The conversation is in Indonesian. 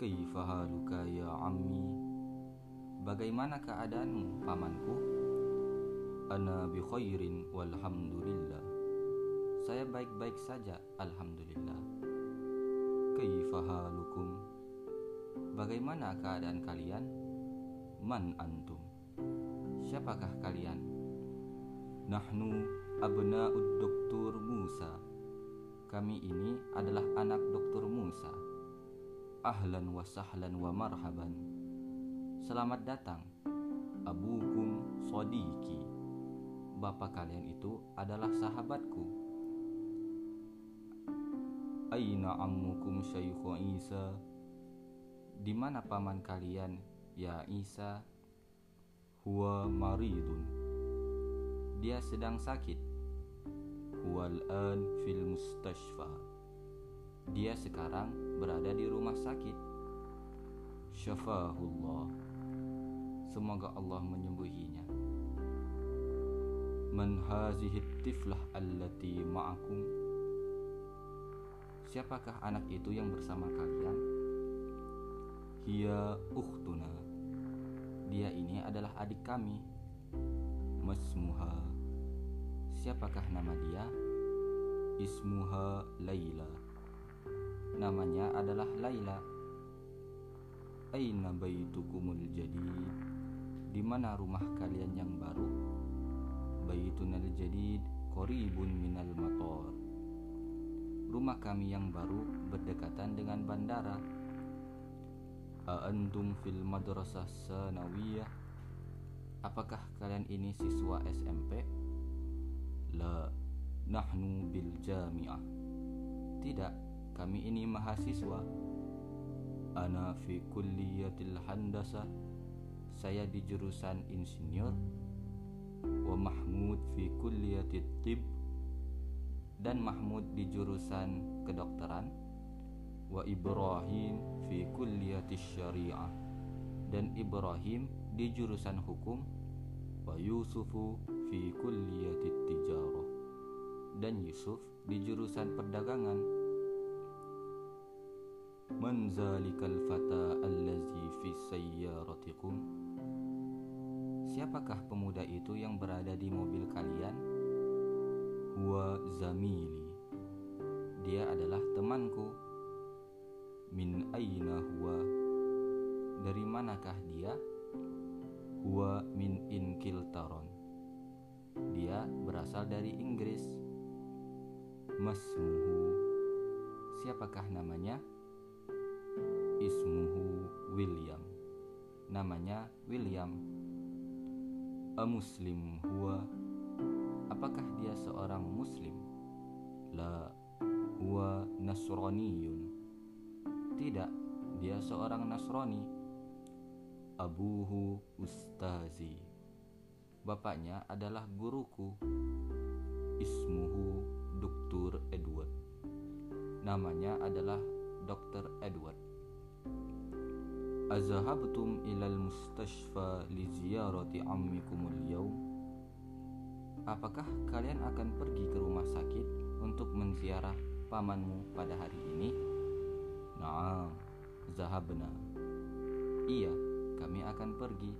Kaifahaluka ya ammi? Bagaimana keadaanmu pamanku? Ana bi khairin walhamdulillah. Saya baik-baik saja alhamdulillah. Kaifahalukum? Bagaimana keadaan kalian? Man antum? Siapakah kalian? Nahnu abna'ud doktor Musa. Kami ini adalah anak doktor Musa. Ahlan wa sahlan wa marhaban. Selamat datang. Abukum sodiki. Bapak kalian itu adalah sahabatku. Aina ammukum Syekhu Isa? Di mana paman kalian, ya Isa? Huwa maridun. Dia sedang sakit. Huwal an fil mustashfa. Dia sekarang berada di rumah sakit. Syafahullah. Semoga Allah menyembuhinya. Man hazihi tiflah allati ma'akum? Siapakah anak itu yang bersama kalian? Hiya ukhtuna. Dia ini adalah adik kami. Masmuha. Siapakah nama dia? Ismuha Laila. Namanya adalah Laila. Aina baitukumul jadid? Di mana rumah kalian yang baru? Baitunal jadid qaribun minal matar. Rumah kami yang baru berdekatan dengan bandara. Aantum fil madrasah sanawiyah? Apakah kalian ini siswa SMP? La, nahnu bil jami'ah. Tidak, kami ini mahasiswa. Ana fi kulliyatil handasah. Saya di jurusan insinyur. Wa Mahmud fi kulliyatit tib. Dan Mahmud di jurusan kedokteran. Wa Ibrahim fi kulliyatis syariah. Dan Ibrahim di jurusan hukum. Wa Yusufu fi kulliyatit tijarah. Dan Yusuf di jurusan perdagangan. Man zalikal fata allazi fi sayyaratikum? Siapakah pemuda itu yang berada di mobil kalian? Huwa zamili. Dia adalah temanku. Min aina huwa? Dari manakah dia? Huwa min Inkiltaron. Dia berasal dari Inggris. Masmuhu. Siapakah namanya? Ismuhu William. Namanya William. A Muslim huwa? Apakah dia seorang Muslim? La, huwa Nasraniyun. Tidak, dia seorang Nasrani. Abuhu Ustazi. Bapaknya adalah guruku. Ismuhu Dr. Edward. Namanya adalah Dr. Edward. Ilal mustashfa li ziyarati ammikumul yawm? Apakah kalian akan pergi ke rumah sakit untuk menziarah pamanmu pada hari ini? Naam, zahabna. Iya, kami akan pergi.